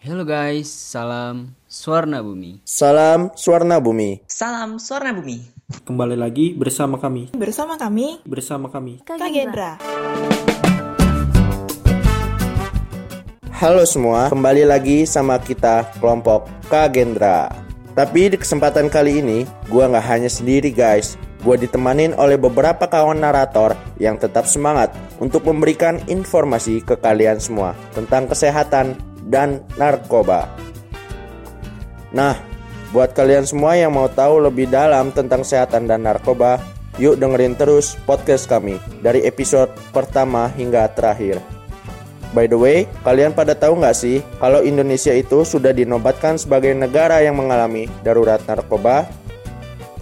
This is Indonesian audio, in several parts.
Halo guys, salam Suarna Bumi. Salam Suarna Bumi. Salam Suarna Bumi. Kembali lagi bersama kami. Bersama kami, Bersama kami. Kagendra. Halo semua, kembali lagi sama kita kelompok Kagendra. Tapi di kesempatan kali ini, gua nggak hanya sendiri guys. Gua ditemanin oleh beberapa kawan narator yang tetap semangat untuk memberikan informasi ke kalian semua tentang kesehatan dan narkoba. Nah, buat kalian semua yang mau tahu lebih dalam tentang kesehatan dan narkoba, yuk dengerin terus podcast kami dari episode pertama hingga terakhir. By the way, kalian pada tahu nggak sih kalau Indonesia itu sudah dinobatkan sebagai negara yang mengalami darurat narkoba?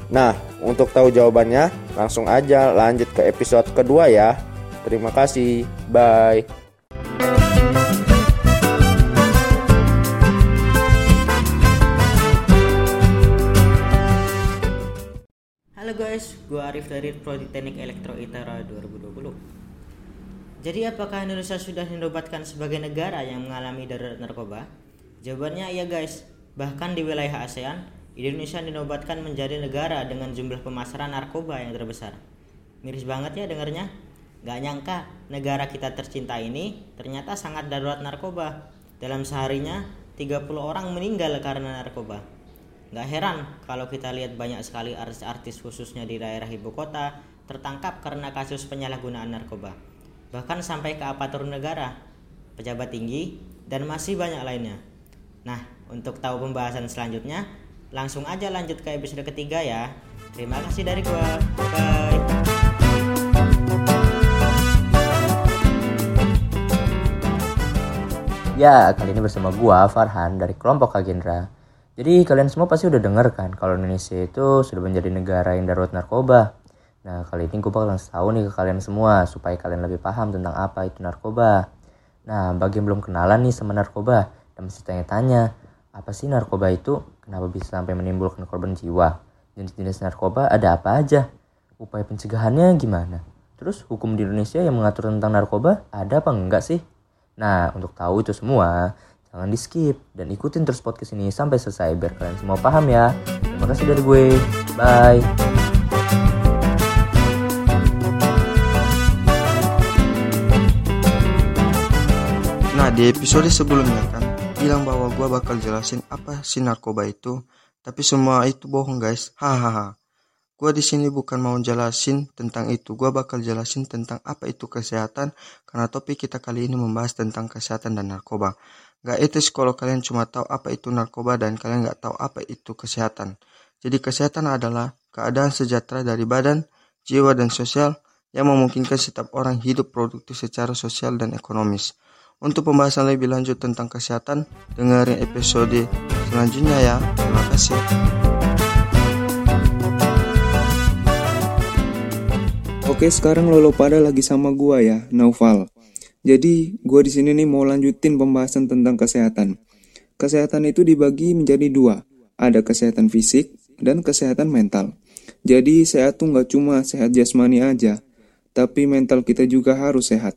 Nah, untuk tahu jawabannya, langsung aja lanjut ke episode kedua ya. Terima kasih, bye. Guys, gua Arif dari Prodi Teknik Elektro ITERA 2020. Jadi apakah Indonesia sudah dinobatkan sebagai negara yang mengalami darurat narkoba? Jawabannya iya guys. Bahkan di wilayah ASEAN, Indonesia dinobatkan menjadi negara dengan jumlah pemasaran narkoba yang terbesar. Miris banget ya dengarnya. Gak nyangka negara kita tercinta ini ternyata sangat darurat narkoba. Dalam seharinya 30 orang meninggal karena narkoba. Gak heran kalau kita lihat banyak sekali artis-artis khususnya di daerah ibu kota tertangkap karena kasus penyalahgunaan narkoba. Bahkan sampai ke aparatur negara, pejabat tinggi, dan masih banyak lainnya. Nah, untuk tahu pembahasan selanjutnya, langsung aja lanjut ke episode ketiga ya. Terima kasih dari gua. Bye. Ya, kali ini bersama gua Farhan dari kelompok Kagendra. Jadi kalian semua pasti udah denger kan kalau Indonesia itu sudah menjadi negara yang darurat narkoba. Nah, kali ini gue bakal ngasih tahu nih ke kalian semua supaya kalian lebih paham tentang apa itu narkoba. Nah, bagi yang belum kenalan nih sama narkoba dan masih tanya-tanya, apa sih narkoba itu? Kenapa bisa sampai menimbulkan korban jiwa? Jenis-jenis narkoba ada apa aja? Upaya pencegahannya gimana? Terus hukum di Indonesia yang mengatur tentang narkoba ada apa enggak sih? Nah, untuk tahu itu semua, jangan di skip dan ikutin terus podcast ini sampai selesai biar kalian semua paham ya. Terima kasih dari gue. Bye. Nah di episode sebelumnya kan bilang bahwa gua bakal jelasin apa sih narkoba itu, tapi semua itu bohong guys. Hahaha. Gua di sini bukan mau jelasin tentang itu, gua bakal jelasin tentang apa itu kesehatan karena topik kita kali ini membahas tentang kesehatan dan narkoba. Gak etis kalau kalian cuma tahu apa itu narkoba dan kalian gak tahu apa itu kesehatan. Jadi kesehatan adalah keadaan sejahtera dari badan, jiwa dan sosial yang memungkinkan setiap orang hidup produktif secara sosial dan ekonomis. Untuk pembahasan lebih lanjut tentang kesehatan, dengerin episode selanjutnya ya. Terima kasih. Oke, sekarang Lolo pada lagi sama gua ya, Naufal. Jadi, gua di sini nih mau lanjutin pembahasan tentang kesehatan. Kesehatan itu dibagi menjadi dua, ada kesehatan fisik dan kesehatan mental. Jadi, sehat tuh nggak cuma sehat jasmani aja, tapi mental kita juga harus sehat.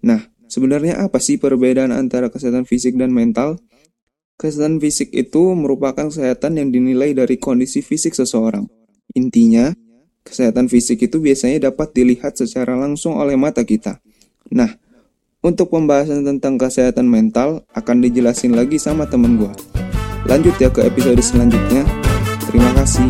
Nah, sebenarnya apa sih perbedaan antara kesehatan fisik dan mental? Kesehatan fisik itu merupakan kesehatan yang dinilai dari kondisi fisik seseorang. Intinya, kesehatan fisik itu biasanya dapat dilihat secara langsung oleh mata kita. Nah, untuk pembahasan tentang kesehatan mental akan dijelasin lagi sama temen gua. Lanjut ya ke episode selanjutnya. Terima kasih.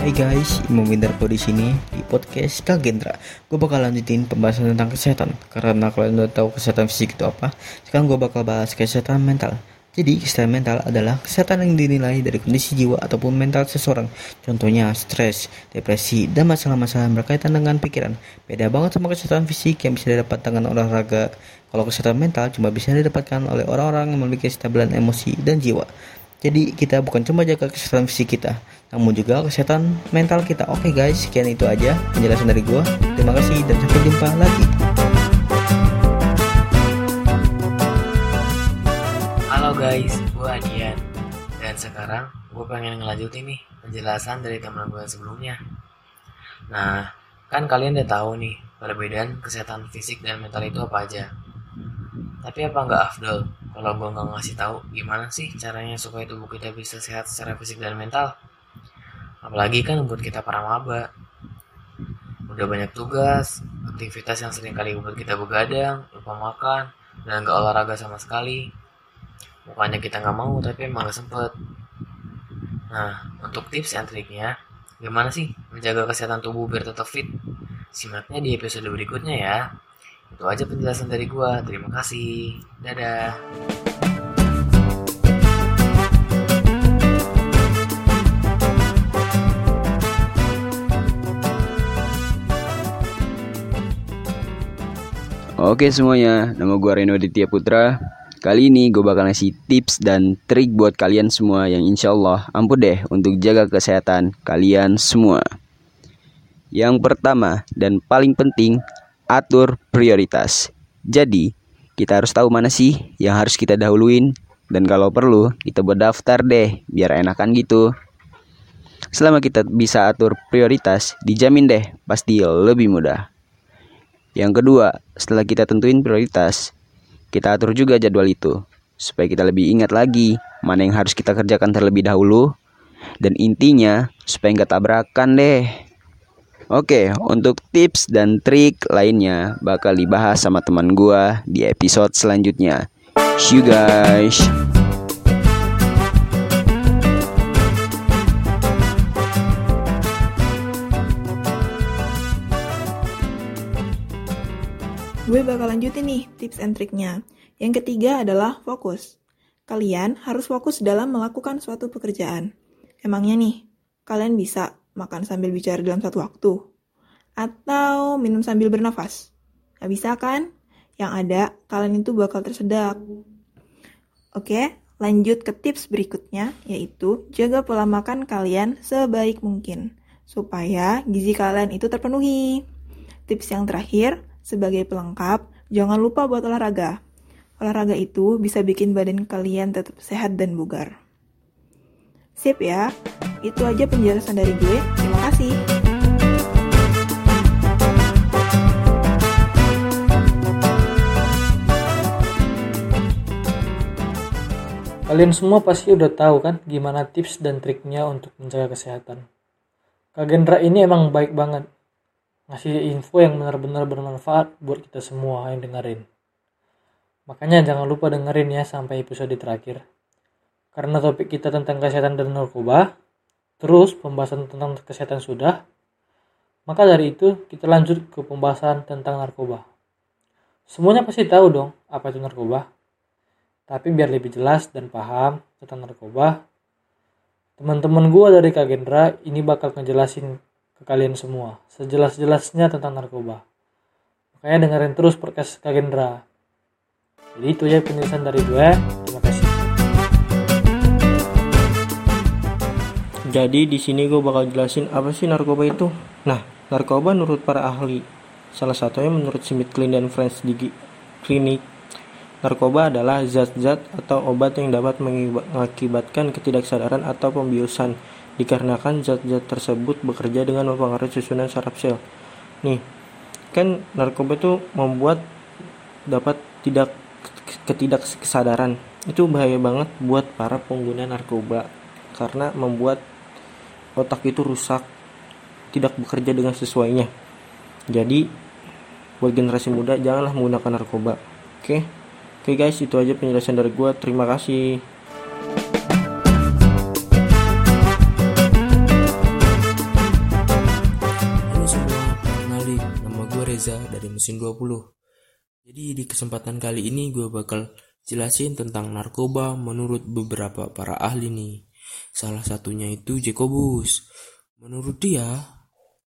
Hai guys, Imam Windarto di sini di podcast Kagendra. Gue bakal lanjutin pembahasan tentang kesehatan karena kalian udah tahu kesehatan fisik itu apa. Sekarang gue bakal bahas kesehatan mental. Jadi, kesehatan mental adalah kesehatan yang dinilai dari kondisi jiwa ataupun mental seseorang. Contohnya stres, depresi, dan masalah-masalah berkaitan dengan pikiran. Beda banget sama kesehatan fisik yang bisa didapat dengan olahraga. Kalau kesehatan mental cuma bisa didapatkan oleh orang-orang yang memiliki kestabilan emosi dan jiwa. Jadi kita bukan cuma jaga kesehatan fisik kita, namun juga kesehatan mental kita. Oke guys, sekian itu aja penjelasan dari gua. Terima kasih dan sampai jumpa lagi. Guys, gue Adian Dan sekarang gue pengen ngelanjutin nih penjelasan dari teman gue sebelumnya Nah, kan kalian udah tahu nih perbedaan kesehatan fisik dan mental itu apa aja. Tapi apa nggak afdol kalau gue nggak ngasih tahu gimana sih caranya supaya tubuh kita bisa sehat secara fisik dan mental? Apalagi kan buat kita para maba. Udah banyak tugas, aktivitas yang sering kali buat kita begadang, lupa makan, dan nggak olahraga sama sekali. Bukannya kita nggak mau, tapi emang gak sempet. Nah, untuk tips and triknya, gimana sih menjaga kesehatan tubuh biar tetap fit? Simaknya di episode berikutnya ya. Itu aja penjelasan dari gua. Terima kasih. Dadah. Oke semuanya, nama gue Reno Ditya Putra. Kali ini gue bakal ngasih tips dan trik buat kalian semua yang insya Allah ampun deh untuk jaga kesehatan kalian semua. Yang pertama dan paling penting, atur prioritas. Jadi, kita harus tahu mana sih yang harus kita dahuluin dan kalau perlu kita buat daftar deh biar enakan gitu. Selama kita bisa atur prioritas, dijamin deh pasti lebih mudah. Yang kedua, setelah kita tentuin prioritas, kita atur juga jadwal itu supaya kita lebih ingat lagi mana yang harus kita kerjakan terlebih dahulu dan intinya supaya nggak tabrakan deh. Oke, untuk tips dan trik lainnya bakal dibahas sama teman gua di episode selanjutnya. See you guys. Gue bakal lanjutin nih tips and triknya. Yang ketiga adalah fokus. Kalian harus fokus dalam melakukan suatu pekerjaan. Emangnya nih, kalian bisa makan sambil bicara dalam satu waktu? Atau minum sambil bernafas? Gak bisa kan? Yang ada, kalian itu bakal tersedak. Oke, lanjut ke tips berikutnya, yaitu jaga pola makan kalian sebaik mungkin. Supaya gizi kalian itu terpenuhi. Tips yang terakhir, sebagai pelengkap, jangan lupa buat olahraga. Olahraga itu bisa bikin badan kalian tetap sehat dan bugar. Sip ya, itu aja penjelasan dari gue. Terima kasih. Kalian semua pasti udah tahu kan gimana tips dan triknya untuk menjaga kesehatan. Kak Gendra ini emang baik banget. Ngasih info yang benar-benar bermanfaat buat kita semua yang dengerin. Makanya jangan lupa dengerin ya sampai episode terakhir. Karena topik kita tentang kesehatan dan narkoba, terus pembahasan tentang kesehatan sudah, maka dari itu kita lanjut ke pembahasan tentang narkoba. Semuanya pasti tahu dong apa itu narkoba. Tapi biar lebih jelas dan paham tentang narkoba, teman-teman gue dari Kak Gendra ini bakal ngejelasin ke kalian semua sejelas-jelasnya tentang narkoba. Makanya dengerin terus podcast Kak Gendra. Jadi itu ya penjelasan dari gue. Terima kasih. Jadi di sini gue bakal jelasin apa sih narkoba itu. Nah, narkoba menurut para ahli, salah satunya menurut Smith Klein dan Friends di klinik, narkoba adalah zat-zat atau obat yang dapat mengakibatkan ketidaksadaran atau pembiusan dikarenakan zat-zat tersebut bekerja dengan mempengaruhi susunan saraf sel. Nih, kan narkoba itu membuat dapat tidak ketidaksadaran. Itu bahaya banget buat para pengguna narkoba karena membuat otak itu rusak, tidak bekerja dengan sesuainya. Jadi, buat generasi muda janganlah menggunakan narkoba. Oke. Oke guys, itu aja penjelasan dari gue. Terima kasih. Mesin 20. Jadi di kesempatan kali ini gue bakal jelasin tentang narkoba menurut beberapa para ahli nih. Salah satunya itu Jacobus. Menurut dia,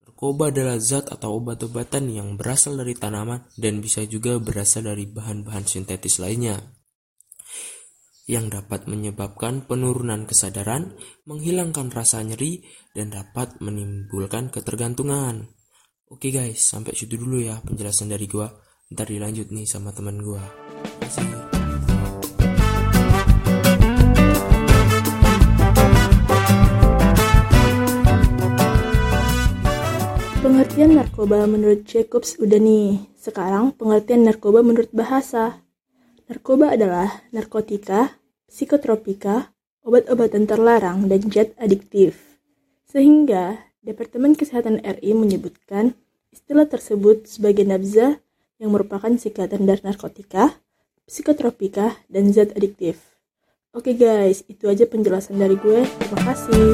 narkoba adalah zat atau obat-obatan yang berasal dari tanaman dan bisa juga berasal dari bahan-bahan sintetis lainnya yang dapat menyebabkan penurunan kesadaran, menghilangkan rasa nyeri, dan dapat menimbulkan ketergantungan. Oke guys, sampai situ dulu ya penjelasan dari gua. Ntar dilanjut nih sama teman gua. Terima. Pengertian narkoba menurut Jacobs udah nih. Sekarang pengertian narkoba menurut bahasa. Narkoba adalah narkotika, psikotropika, obat-obatan terlarang, dan zat adiktif. Sehingga Departemen Kesehatan RI menyebutkan istilah tersebut sebagai nabza yang merupakan singkatan dari narkotika, psikotropika, dan zat adiktif. Oke guys, itu aja penjelasan dari gue. Terima kasih.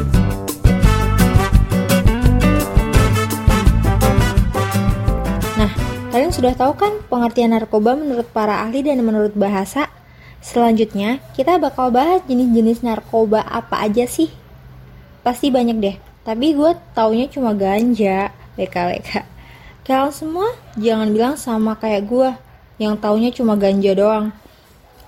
Nah, kalian sudah tahu kan pengertian narkoba menurut para ahli dan menurut bahasa? Selanjutnya, kita bakal bahas jenis-jenis narkoba apa aja sih? Pasti banyak deh, tapi gue taunya cuma ganja, WKWK. Kalian semua jangan bilang sama kayak gue, yang taunya cuma ganja doang.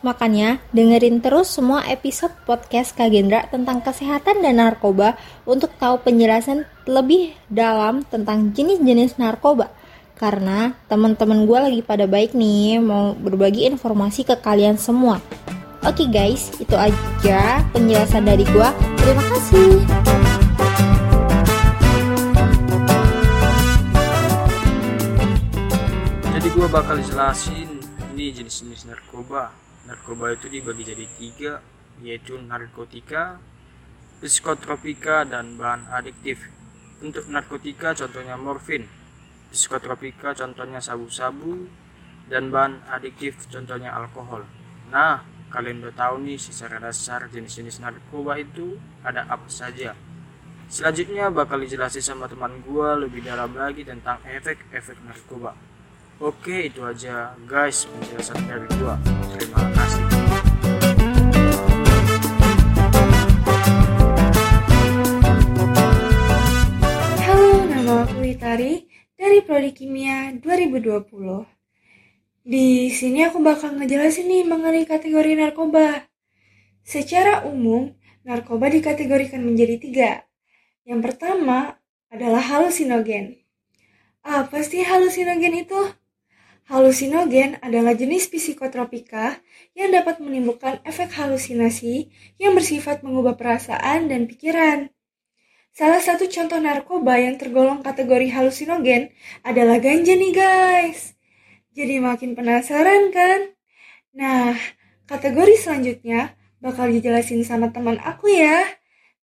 Makanya, dengerin terus semua episode podcast Kagendra tentang kesehatan dan narkoba untuk tahu penjelasan lebih dalam tentang jenis-jenis narkoba. Karena teman-teman gue lagi pada baik nih mau berbagi informasi ke kalian semua. Oke guys, itu aja penjelasan dari gue. Terima kasih. Bakal jelasin ini jenis-jenis narkoba. Narkoba itu dibagi jadi tiga, yaitu narkotika, psikotropika, dan bahan adiktif. Untuk narkotika contohnya morfin, psikotropika contohnya sabu-sabu, dan bahan adiktif contohnya alkohol. Nah, kalian udah tahu nih secara dasar jenis-jenis narkoba itu ada apa saja. Selanjutnya bakal dijelasin sama teman gue lebih dalam lagi tentang efek-efek narkoba. Oke, itu aja guys penjelasan dari gua. Terima kasih. Halo, nama aku Witari dari Prodi Kimia 2020. Di sini aku bakal ngejelasin nih mengenai kategori narkoba. Secara umum, narkoba dikategorikan menjadi tiga. Yang pertama adalah halusinogen. Apa sih halusinogen itu? Halusinogen adalah jenis psikotropika yang dapat menimbulkan efek halusinasi yang bersifat mengubah perasaan dan pikiran. Salah satu contoh narkoba yang tergolong kategori halusinogen adalah ganja nih guys. Jadi makin penasaran kan? Nah, kategori selanjutnya bakal dijelasin sama teman aku ya.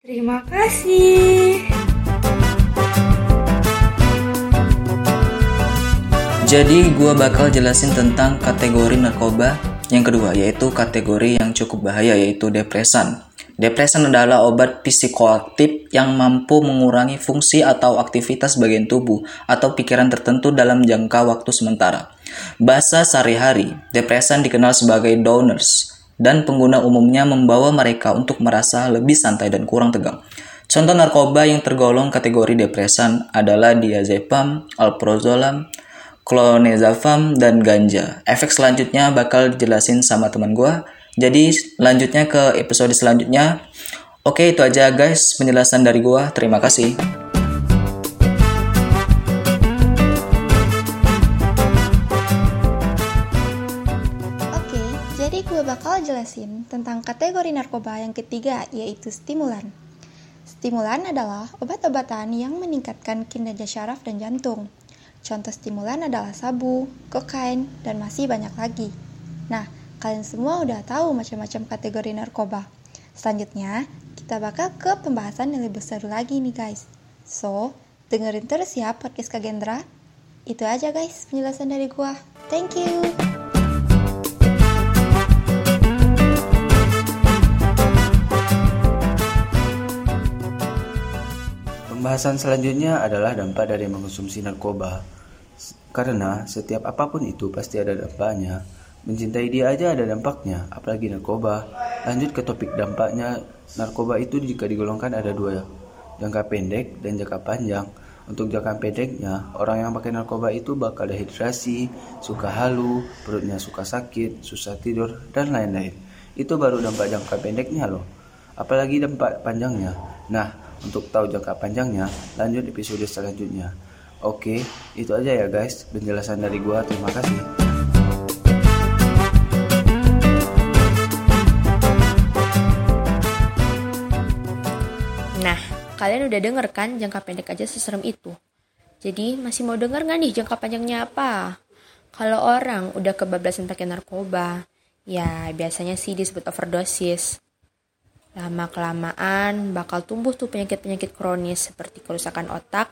Terima kasih. Jadi gua bakal jelasin tentang kategori narkoba yang kedua yaitu kategori yang cukup bahaya yaitu depresan. Depresan adalah obat psikoaktif yang mampu mengurangi fungsi atau aktivitas bagian tubuh atau pikiran tertentu dalam jangka waktu sementara. Bahasa sehari-hari, depresan dikenal sebagai downers dan pengguna umumnya membawa mereka untuk merasa lebih santai dan kurang tegang. Contoh narkoba yang tergolong kategori depresan adalah diazepam, alprazolam, clonazepam, dan ganja. Efek selanjutnya bakal dijelasin sama teman gue. Jadi lanjutnya ke episode selanjutnya. Oke itu aja guys penjelasan dari gue. Terima kasih. Oke, jadi gue bakal jelasin tentang kategori narkoba yang ketiga yaitu stimulan. Stimulan adalah obat-obatan yang meningkatkan kinerja syaraf dan jantung. Contoh stimulan adalah sabu, kokain, dan masih banyak lagi. Nah, kalian semua udah tahu macam-macam kategori narkoba. Selanjutnya, kita bakal ke pembahasan yang lebih seru lagi nih guys. So, dengerin terus ya podcast Kagendra. Itu aja guys penjelasan dari gua. Thank you. Pembahasan selanjutnya adalah dampak dari mengonsumsi narkoba. Karena setiap apa pun itu pasti ada dampaknya. Mencintai dia aja ada dampaknya, apalagi narkoba. Lanjut ke topik dampaknya. Narkoba itu jika digolongkan ada dua, jangka pendek dan jangka panjang. Untuk jangka pendeknya, orang yang pakai narkoba itu bakal dehidrasi, suka halu, perutnya suka sakit, susah tidur, dan lain-lain. Itu baru dampak jangka pendeknya loh. Apalagi dampak panjangnya. Nah, untuk tahu jangka panjangnya, lanjut episode selanjutnya. Oke, itu aja ya guys penjelasan dari gua. Terima kasih. Nah, kalian udah denger kan jangka pendek aja seserem itu? Jadi masih mau denger nggak nih jangka panjangnya apa? Kalau orang udah kebablasan pakai narkoba, ya biasanya sih disebut overdosis. Lama-kelamaan bakal tumbuh tuh penyakit-penyakit kronis seperti kerusakan otak,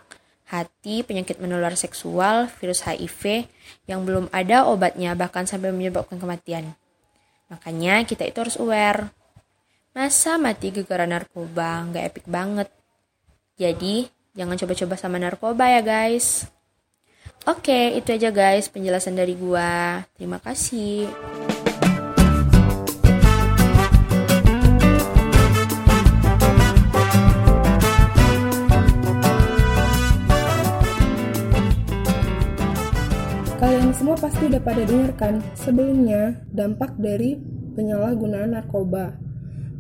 hati, penyakit menular seksual, virus HIV yang belum ada obatnya bahkan sampai menyebabkan kematian. Makanya kita itu harus aware. Masa mati gara-gara narkoba nggak epic banget. Jadi jangan coba-coba sama narkoba ya guys. Oke, itu aja guys penjelasan dari gua. Terima kasih. Semua pasti udah pada denger kan sebelumnya dampak dari penyalahgunaan narkoba.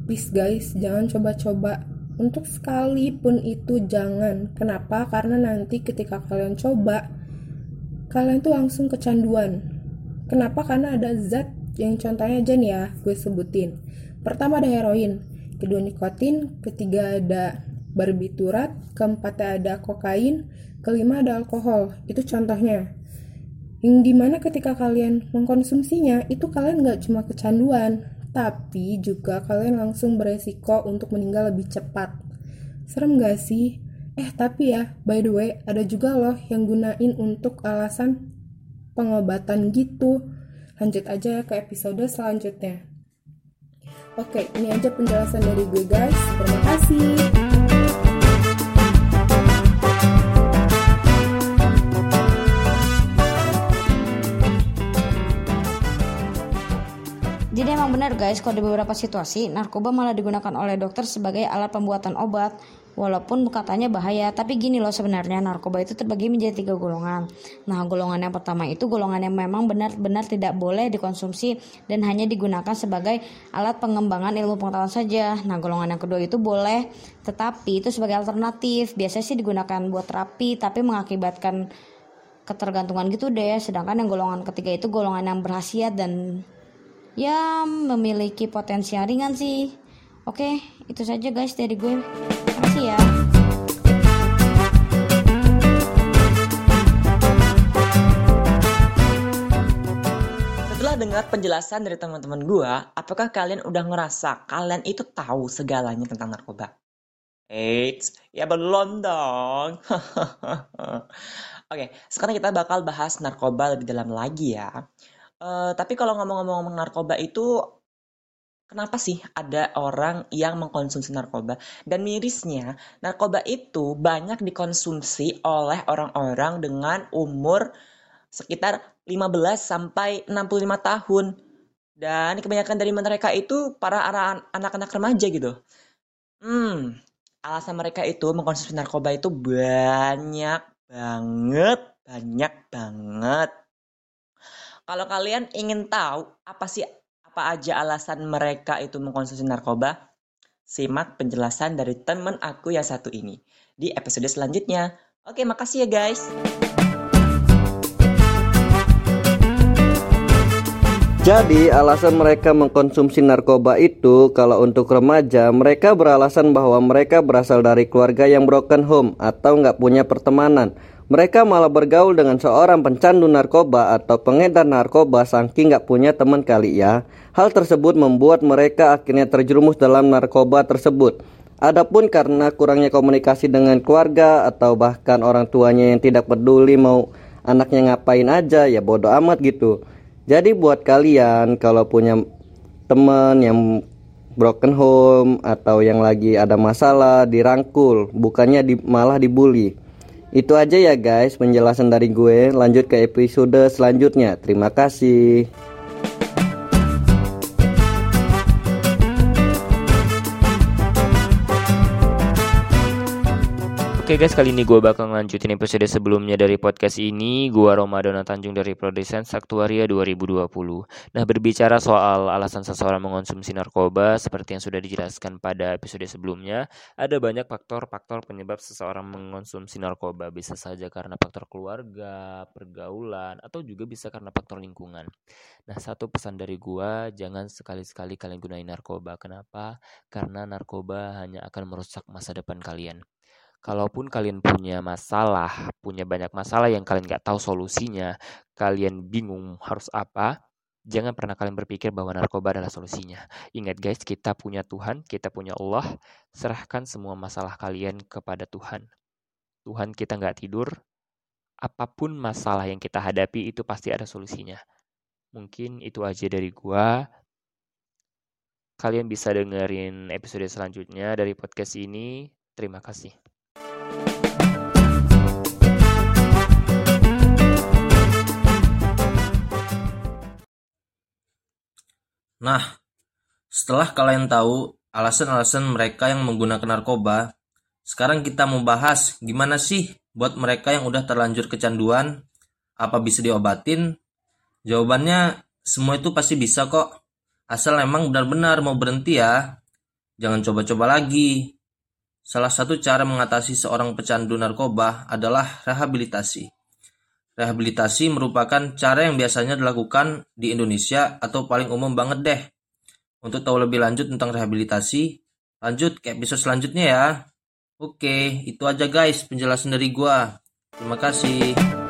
Please guys, jangan coba-coba. Untuk sekalipun itu jangan. Kenapa? Karena nanti ketika kalian coba, kalian tuh langsung kecanduan. Kenapa? Karena ada zat yang contohnya aja nih ya, gue sebutin. Pertama ada heroin, kedua nikotin, ketiga ada barbiturat, keempat ada kokain, kelima ada alkohol. Itu contohnya yang di mana ketika kalian mengkonsumsinya itu kalian nggak cuma kecanduan tapi juga kalian langsung beresiko untuk meninggal lebih cepat. Serem gak sih? Eh tapi ya by the way ada juga loh yang gunain untuk alasan pengobatan gitu. Lanjut aja ke episode selanjutnya. Oke ini aja penjelasan dari gue guys. Terima kasih Jadi emang benar guys, kalau di beberapa situasi narkoba malah digunakan oleh dokter sebagai alat pembuatan obat. Walaupun katanya bahaya, tapi gini loh sebenarnya narkoba itu terbagi menjadi tiga golongan. Nah golongan yang pertama itu golongan yang memang benar-benar tidak boleh dikonsumsi dan hanya digunakan sebagai alat pengembangan ilmu pengetahuan saja. Nah golongan yang kedua itu boleh, tetapi itu sebagai alternatif. Biasanya sih digunakan buat terapi, tapi mengakibatkan ketergantungan gitu deh. Sedangkan yang golongan ketiga itu golongan yang berhasiat dan ya memiliki potensi ringan sih. Oke, itu saja guys dari gue. Makasih ya. Setelah dengar penjelasan dari teman-teman gua, apakah kalian udah ngerasa kalian itu tahu segalanya tentang narkoba? Eits, ya belum dong. Oke, sekarang kita bakal bahas narkoba lebih dalam lagi ya. Eh, tapi kalau ngomong-ngomong narkoba itu, kenapa sih ada orang yang mengkonsumsi narkoba? Dan mirisnya, narkoba itu banyak dikonsumsi oleh orang-orang dengan umur sekitar 15 sampai 65 tahun. Dan kebanyakan dari mereka itu para anak-anak remaja gitu. Hmm, alasan mereka itu mengkonsumsi narkoba itu banyak banget, banyak banget. Kalau kalian ingin tahu apa sih apa aja alasan mereka itu mengkonsumsi narkoba, simak penjelasan dari temen aku yang satu ini di episode selanjutnya. Oke, makasih ya guys. Jadi alasan mereka mengkonsumsi narkoba itu kalau untuk remaja mereka beralasan bahwa mereka berasal dari keluarga yang broken home atau nggak punya pertemanan. Mereka malah bergaul dengan seorang pencandu narkoba atau pengedar narkoba saking nggak punya teman kali ya. Hal tersebut membuat mereka akhirnya terjerumus dalam narkoba tersebut. Adapun karena kurangnya komunikasi dengan keluarga atau bahkan orang tuanya yang tidak peduli mau anaknya ngapain aja ya bodoh amat gitu. Jadi buat kalian kalau punya teman yang broken home atau yang lagi ada masalah dirangkul, bukannya di, malah dibully. Itu aja ya guys penjelasan dari gue. Lanjut ke episode selanjutnya. Terima kasih. Oke guys, kali ini gue bakal ngelanjutin episode sebelumnya dari podcast ini. Gue Romadona Tanjung dari Produsen Saktuaria 2020. Nah, berbicara soal alasan seseorang mengonsumsi narkoba, seperti yang sudah dijelaskan pada episode sebelumnya, ada banyak faktor-faktor penyebab seseorang mengonsumsi narkoba. Bisa saja karena faktor keluarga, pergaulan, atau juga bisa karena faktor lingkungan. Nah, satu pesan dari gue, jangan sekali-sekali kalian gunain narkoba. Kenapa? Karena narkoba hanya akan merusak masa depan kalian. Kalaupun kalian punya masalah, punya banyak masalah yang kalian nggak tahu solusinya, kalian bingung harus apa, jangan pernah kalian berpikir bahwa narkoba adalah solusinya. Ingat guys, kita punya Tuhan, kita punya Allah, serahkan semua masalah kalian kepada Tuhan. Tuhan kita nggak tidur, apa pun masalah yang kita hadapi itu pasti ada solusinya. Mungkin itu aja dari gua. Kalian bisa dengerin episode selanjutnya dari podcast ini. Terima kasih. Nah, setelah kalian tahu alasan-alasan mereka yang menggunakan narkoba, sekarang kita mau bahas gimana sih buat mereka yang udah terlanjur kecanduan, apa bisa diobatin? Jawabannya semua itu pasti bisa kok. Asal emang benar-benar mau berhenti ya. Jangan coba-coba lagi. Salah satu cara mengatasi seorang pecandu narkoba adalah rehabilitasi. Rehabilitasi merupakan cara yang biasanya dilakukan di Indonesia atau paling umum banget deh. Untuk tahu lebih lanjut tentang rehabilitasi, lanjut ke episode selanjutnya ya. Oke, itu aja guys penjelasan dari gua. Terima kasih.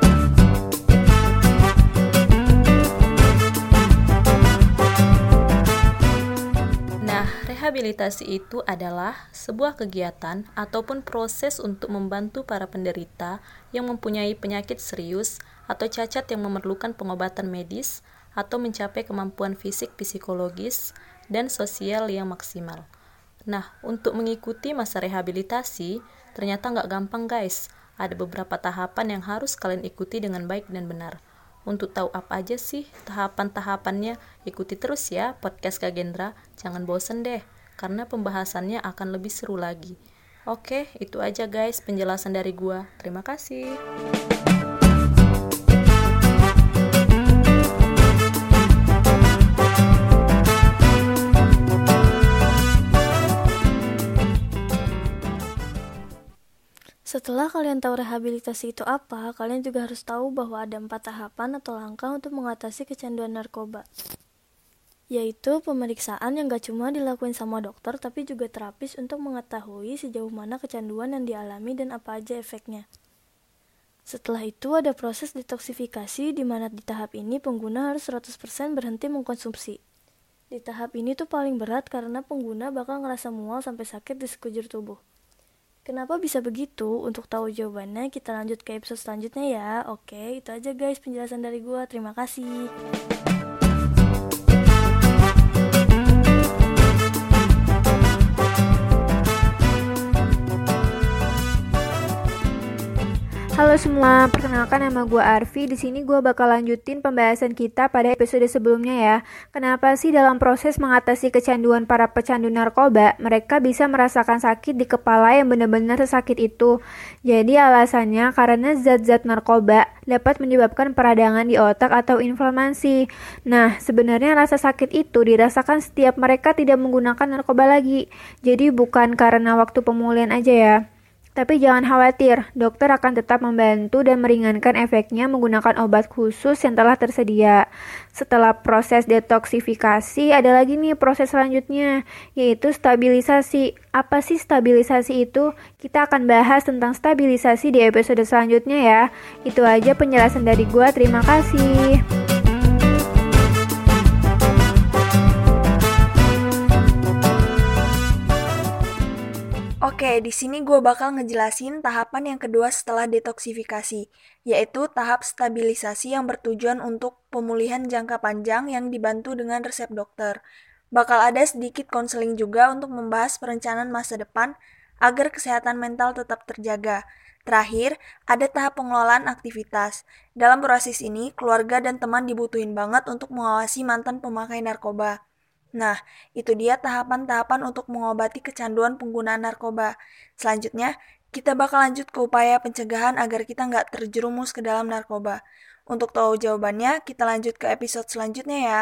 Rehabilitasi itu adalah sebuah kegiatan ataupun proses untuk membantu para penderita yang mempunyai penyakit serius atau cacat yang memerlukan pengobatan medis atau mencapai kemampuan fisik, psikologis, dan sosial yang maksimal. Nah, untuk mengikuti masa rehabilitasi, ternyata nggak gampang guys. Ada beberapa tahapan yang harus kalian ikuti dengan baik dan benar. Untuk tahu apa aja sih tahapan-tahapannya, ikuti terus ya podcast Kak Gendra. Jangan bosen deh, karena pembahasannya akan lebih seru lagi. Oke, itu aja guys penjelasan dari gua. Terima kasih. Setelah kalian tahu rehabilitasi itu apa, kalian juga harus tahu bahwa ada empat tahapan atau langkah untuk mengatasi kecanduan narkoba. Yaitu pemeriksaan yang gak cuma dilakuin sama dokter, tapi juga terapis untuk mengetahui sejauh mana kecanduan yang dialami dan apa aja efeknya. Setelah itu ada proses detoksifikasi di mana di tahap ini pengguna harus 100% berhenti mengkonsumsi. Di tahap ini tuh paling berat karena pengguna bakal ngerasa mual sampai sakit di sekujur tubuh. Kenapa bisa begitu? Untuk tahu jawabannya, kita lanjut ke episode selanjutnya ya. Oke, itu aja guys penjelasan dari gua. Terima kasih. Halo semua, perkenalkan nama gue Arfi. Di sini gue bakal lanjutin pembahasan kita pada episode sebelumnya ya. Kenapa sih dalam proses mengatasi kecanduan para pecandu narkoba, mereka bisa merasakan sakit di kepala yang benar-benar sesakit itu? Jadi alasannya karena zat-zat narkoba dapat menyebabkan peradangan di otak atau inflamasi. Nah, sebenarnya rasa sakit itu dirasakan setiap mereka tidak menggunakan narkoba lagi. Jadi bukan karena waktu pemulihan aja ya. Tapi jangan khawatir, dokter akan tetap membantu dan meringankan efeknya menggunakan obat khusus yang telah tersedia. Setelah proses detoksifikasi, ada lagi nih proses selanjutnya, yaitu stabilisasi. Apa sih stabilisasi itu? Kita akan bahas tentang stabilisasi di episode selanjutnya ya. Itu aja penjelasan dari gua, terima kasih. Oke, di sini gue bakal ngejelasin tahapan yang kedua setelah detoksifikasi, yaitu tahap stabilisasi yang bertujuan untuk pemulihan jangka panjang yang dibantu dengan resep dokter. Bakal ada sedikit konseling juga untuk membahas perencanaan masa depan agar kesehatan mental tetap terjaga. Terakhir, ada tahap pengelolaan aktivitas. Dalam proses ini, keluarga dan teman dibutuhin banget untuk mengawasi mantan pemakai narkoba. Nah, itu dia tahapan-tahapan untuk mengobati kecanduan penggunaan narkoba. Selanjutnya, kita bakal lanjut ke upaya pencegahan agar kita nggak terjerumus ke dalam narkoba. Untuk tahu jawabannya, kita lanjut ke episode selanjutnya ya.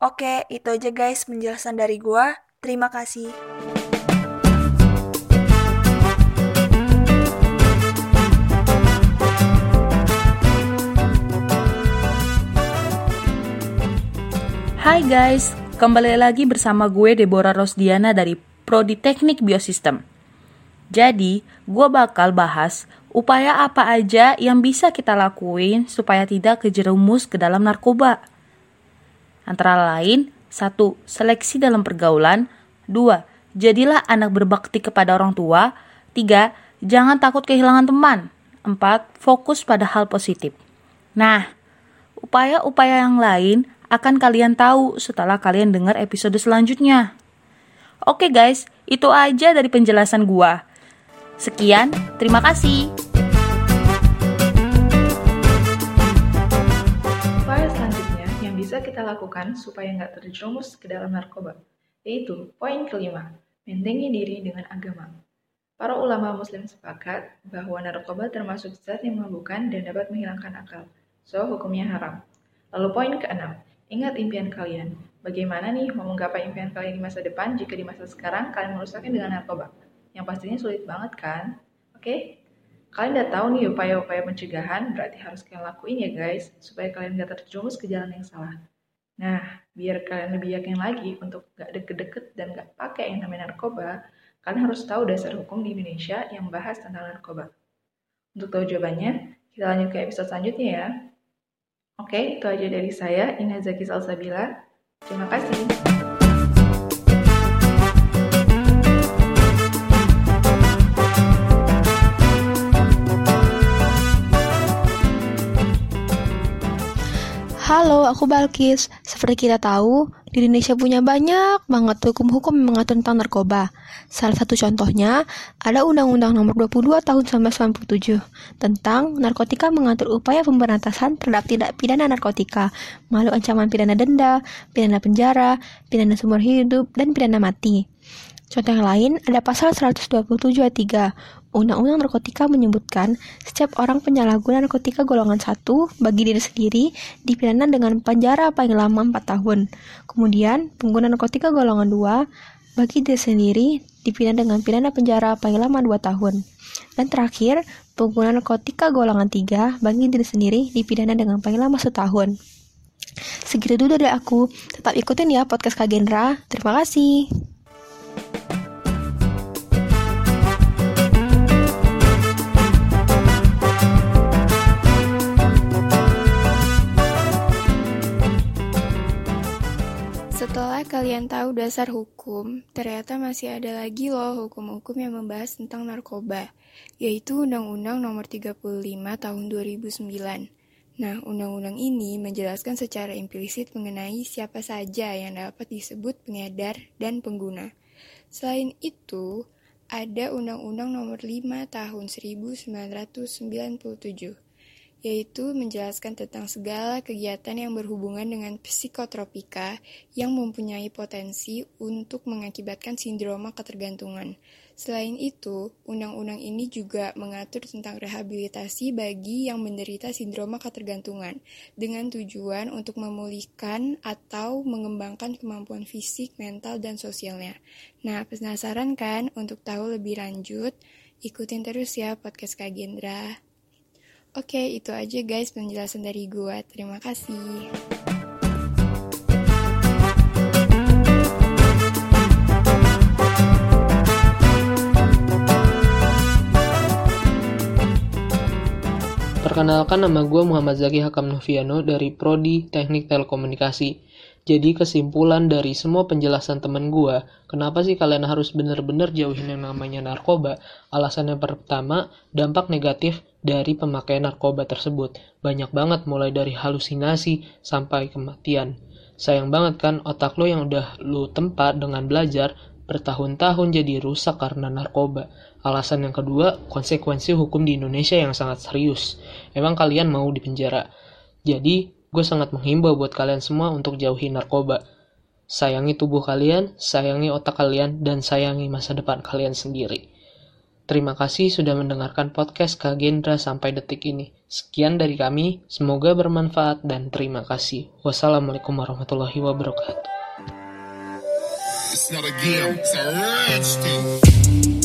Oke, itu aja guys penjelasan dari gua. Terima kasih. Hai guys, kembali lagi bersama gue Deborah Rosdiana dari Prodi Teknik Biosistem. Jadi, gue bakal bahas upaya apa aja yang bisa kita lakuin supaya tidak kejerumus ke dalam narkoba. Antara lain, satu, seleksi dalam pergaulan. Dua, jadilah anak berbakti kepada orang tua. Tiga, jangan takut kehilangan teman. Empat, fokus pada hal positif. Nah, upaya-upaya yang lain akan kalian tahu setelah kalian dengar episode selanjutnya. Oke guys, itu aja dari penjelasan gua. Sekian, terima kasih. Upaya selanjutnya yang bisa kita lakukan supaya nggak terjerumus ke dalam narkoba, yaitu poin kelima, bentengi diri dengan agama. Para ulama muslim sepakat bahwa narkoba termasuk zat yang memabukkan dan dapat menghilangkan akal, so hukumnya haram. Lalu poin keenam, Ingat impian kalian. Bagaimana nih mau menggapai impian kalian di masa depan jika di masa sekarang kalian merusaknya dengan narkoba? Yang pastinya sulit banget kan? Oke? Kalian udah tahu nih upaya-upaya pencegahan, berarti harus kalian lakuin ya guys, supaya kalian gak terjerumus ke jalan yang salah. Nah, biar kalian lebih yakin lagi untuk gak deket-deket dan gak pakai yang namanya narkoba, kalian harus tahu dasar hukum di Indonesia yang membahas tentang narkoba. Untuk tahu jawabannya, kita lanjut ke episode selanjutnya ya. Oke, itu aja dari saya, Ina Zaki Salsabila. Terima kasih. Halo, aku Balkis. Seperti kita tahu, di Indonesia punya banyak banget hukum-hukum yang mengatur tentang narkoba. Salah satu contohnya, ada Undang-Undang Nomor 22 Tahun 1997 tentang narkotika mengatur upaya pemberantasan terhadap tidak pidana narkotika, malu ancaman pidana denda, pidana penjara, pidana seumur hidup, dan pidana mati. Contoh yang lain ada pasal 127 ayat 3. Undang-Undang Narkotika menyebutkan setiap orang penyalahguna narkotika golongan 1 bagi diri sendiri dipidana dengan penjara paling lama 4 tahun. Kemudian, pengguna narkotika golongan 2 bagi diri sendiri dipidana dengan pidana penjara paling lama 2 tahun. Dan terakhir, pengguna narkotika golongan 3 bagi diri sendiri dipidana dengan paling lama setahun. Segitu dulu dari aku. Tetap ikutin ya podcast Kak Gendra. Terima kasih. Setelah kalian tahu dasar hukum, ternyata masih ada lagi loh hukum-hukum yang membahas tentang narkoba, yaitu Undang-Undang Nomor 35 Tahun 2009. Nah, undang-undang ini menjelaskan secara implisit mengenai siapa saja yang dapat disebut pengedar dan pengguna. Selain itu, ada Undang-Undang Nomor 5 Tahun 1997 yaitu menjelaskan tentang segala kegiatan yang berhubungan dengan psikotropika yang mempunyai potensi untuk mengakibatkan sindroma ketergantungan. Selain itu, undang-undang ini juga mengatur tentang rehabilitasi bagi yang menderita sindroma ketergantungan dengan tujuan untuk memulihkan atau mengembangkan kemampuan fisik, mental, dan sosialnya. Nah, penasaran kan untuk tahu lebih lanjut? Ikutin terus ya podcast Kak Gendra. Oke, itu aja guys penjelasan dari gua. Terima kasih. Perkenalkan nama gue Muhammad Zaki Hakam Noviano dari Prodi Teknik Telekomunikasi. Jadi kesimpulan dari semua penjelasan temen gue, kenapa sih kalian harus bener-bener jauhin yang namanya narkoba? Alasan yang pertama, dampak negatif dari pemakaian narkoba tersebut. Banyak banget mulai dari halusinasi sampai kematian. Sayang banget kan otak lo yang udah lo tempat dengan belajar bertahun-tahun jadi rusak karena narkoba. Alasan yang kedua, konsekuensi hukum di Indonesia yang sangat serius. Emang kalian mau dipenjara? Jadi, gue sangat menghimbau buat kalian semua untuk jauhi narkoba. Sayangi tubuh kalian, sayangi otak kalian, dan sayangi masa depan kalian sendiri. Terima kasih sudah mendengarkan podcast Kak Gendra sampai detik ini. Sekian dari kami, semoga bermanfaat dan terima kasih. Wassalamualaikum warahmatullahi wabarakatuh. It's not a game, it's a.